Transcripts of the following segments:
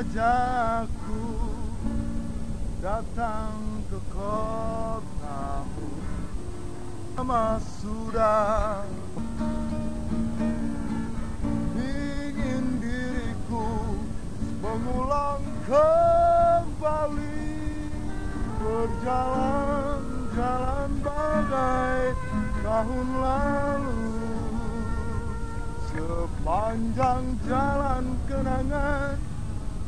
mengajakku datang ke kotamu. Lama sudah ingin diriku mengulang kembali. Berjalan-jalan bagai tahun lalu. Sepanjang jalan kenangan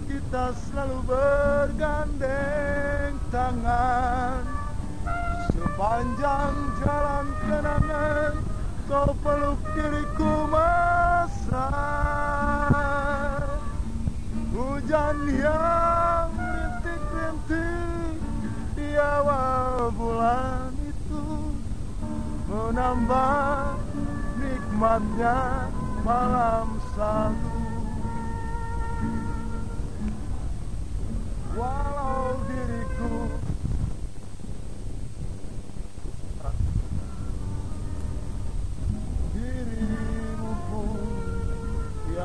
kita selalu bergandeng tangan. Sepanjang jalan kenangan kau peluk diriku mesra. Hujan yang rintik-rintik di awal bulan itu menambah nikmatnya malam salju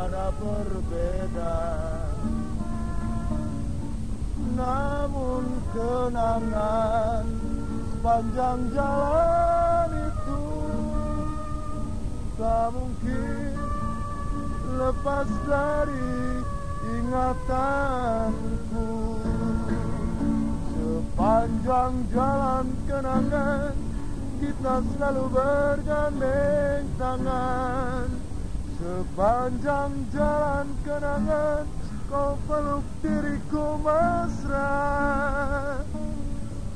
tiada berbeda. Namun kenangan sepanjang jalan itu tak mungkin lepas dari ingatanku. Sepanjang jalan kenangan kita selalu bergandeng tangan sepanjang jalan kenangan kau peluk diriku mesra.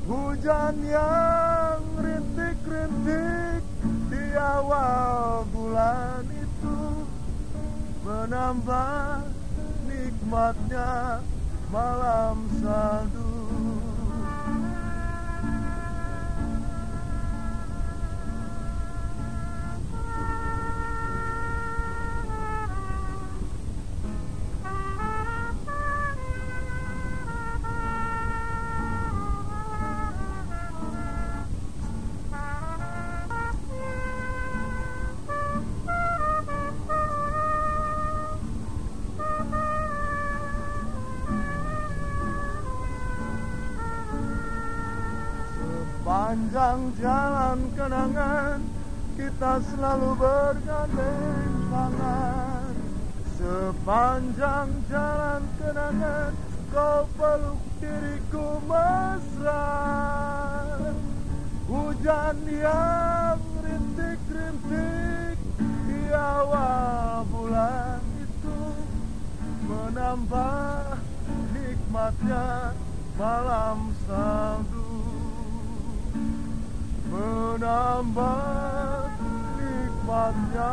Hujan yang rintik-rintik di awal bulan itu menambah nikmatnya malam salju Sepanjang jalan kenangan kita selalu bergandeng tangan. Sepanjang jalan kenangan kau peluk diriku mesra. Hujan yang rintik-rintik di awal bulan itu Menambah nikmatnya malam salju menambah nikmatnya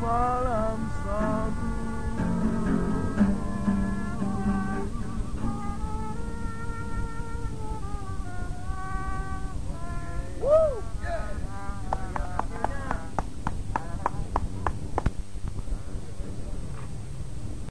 malam satu.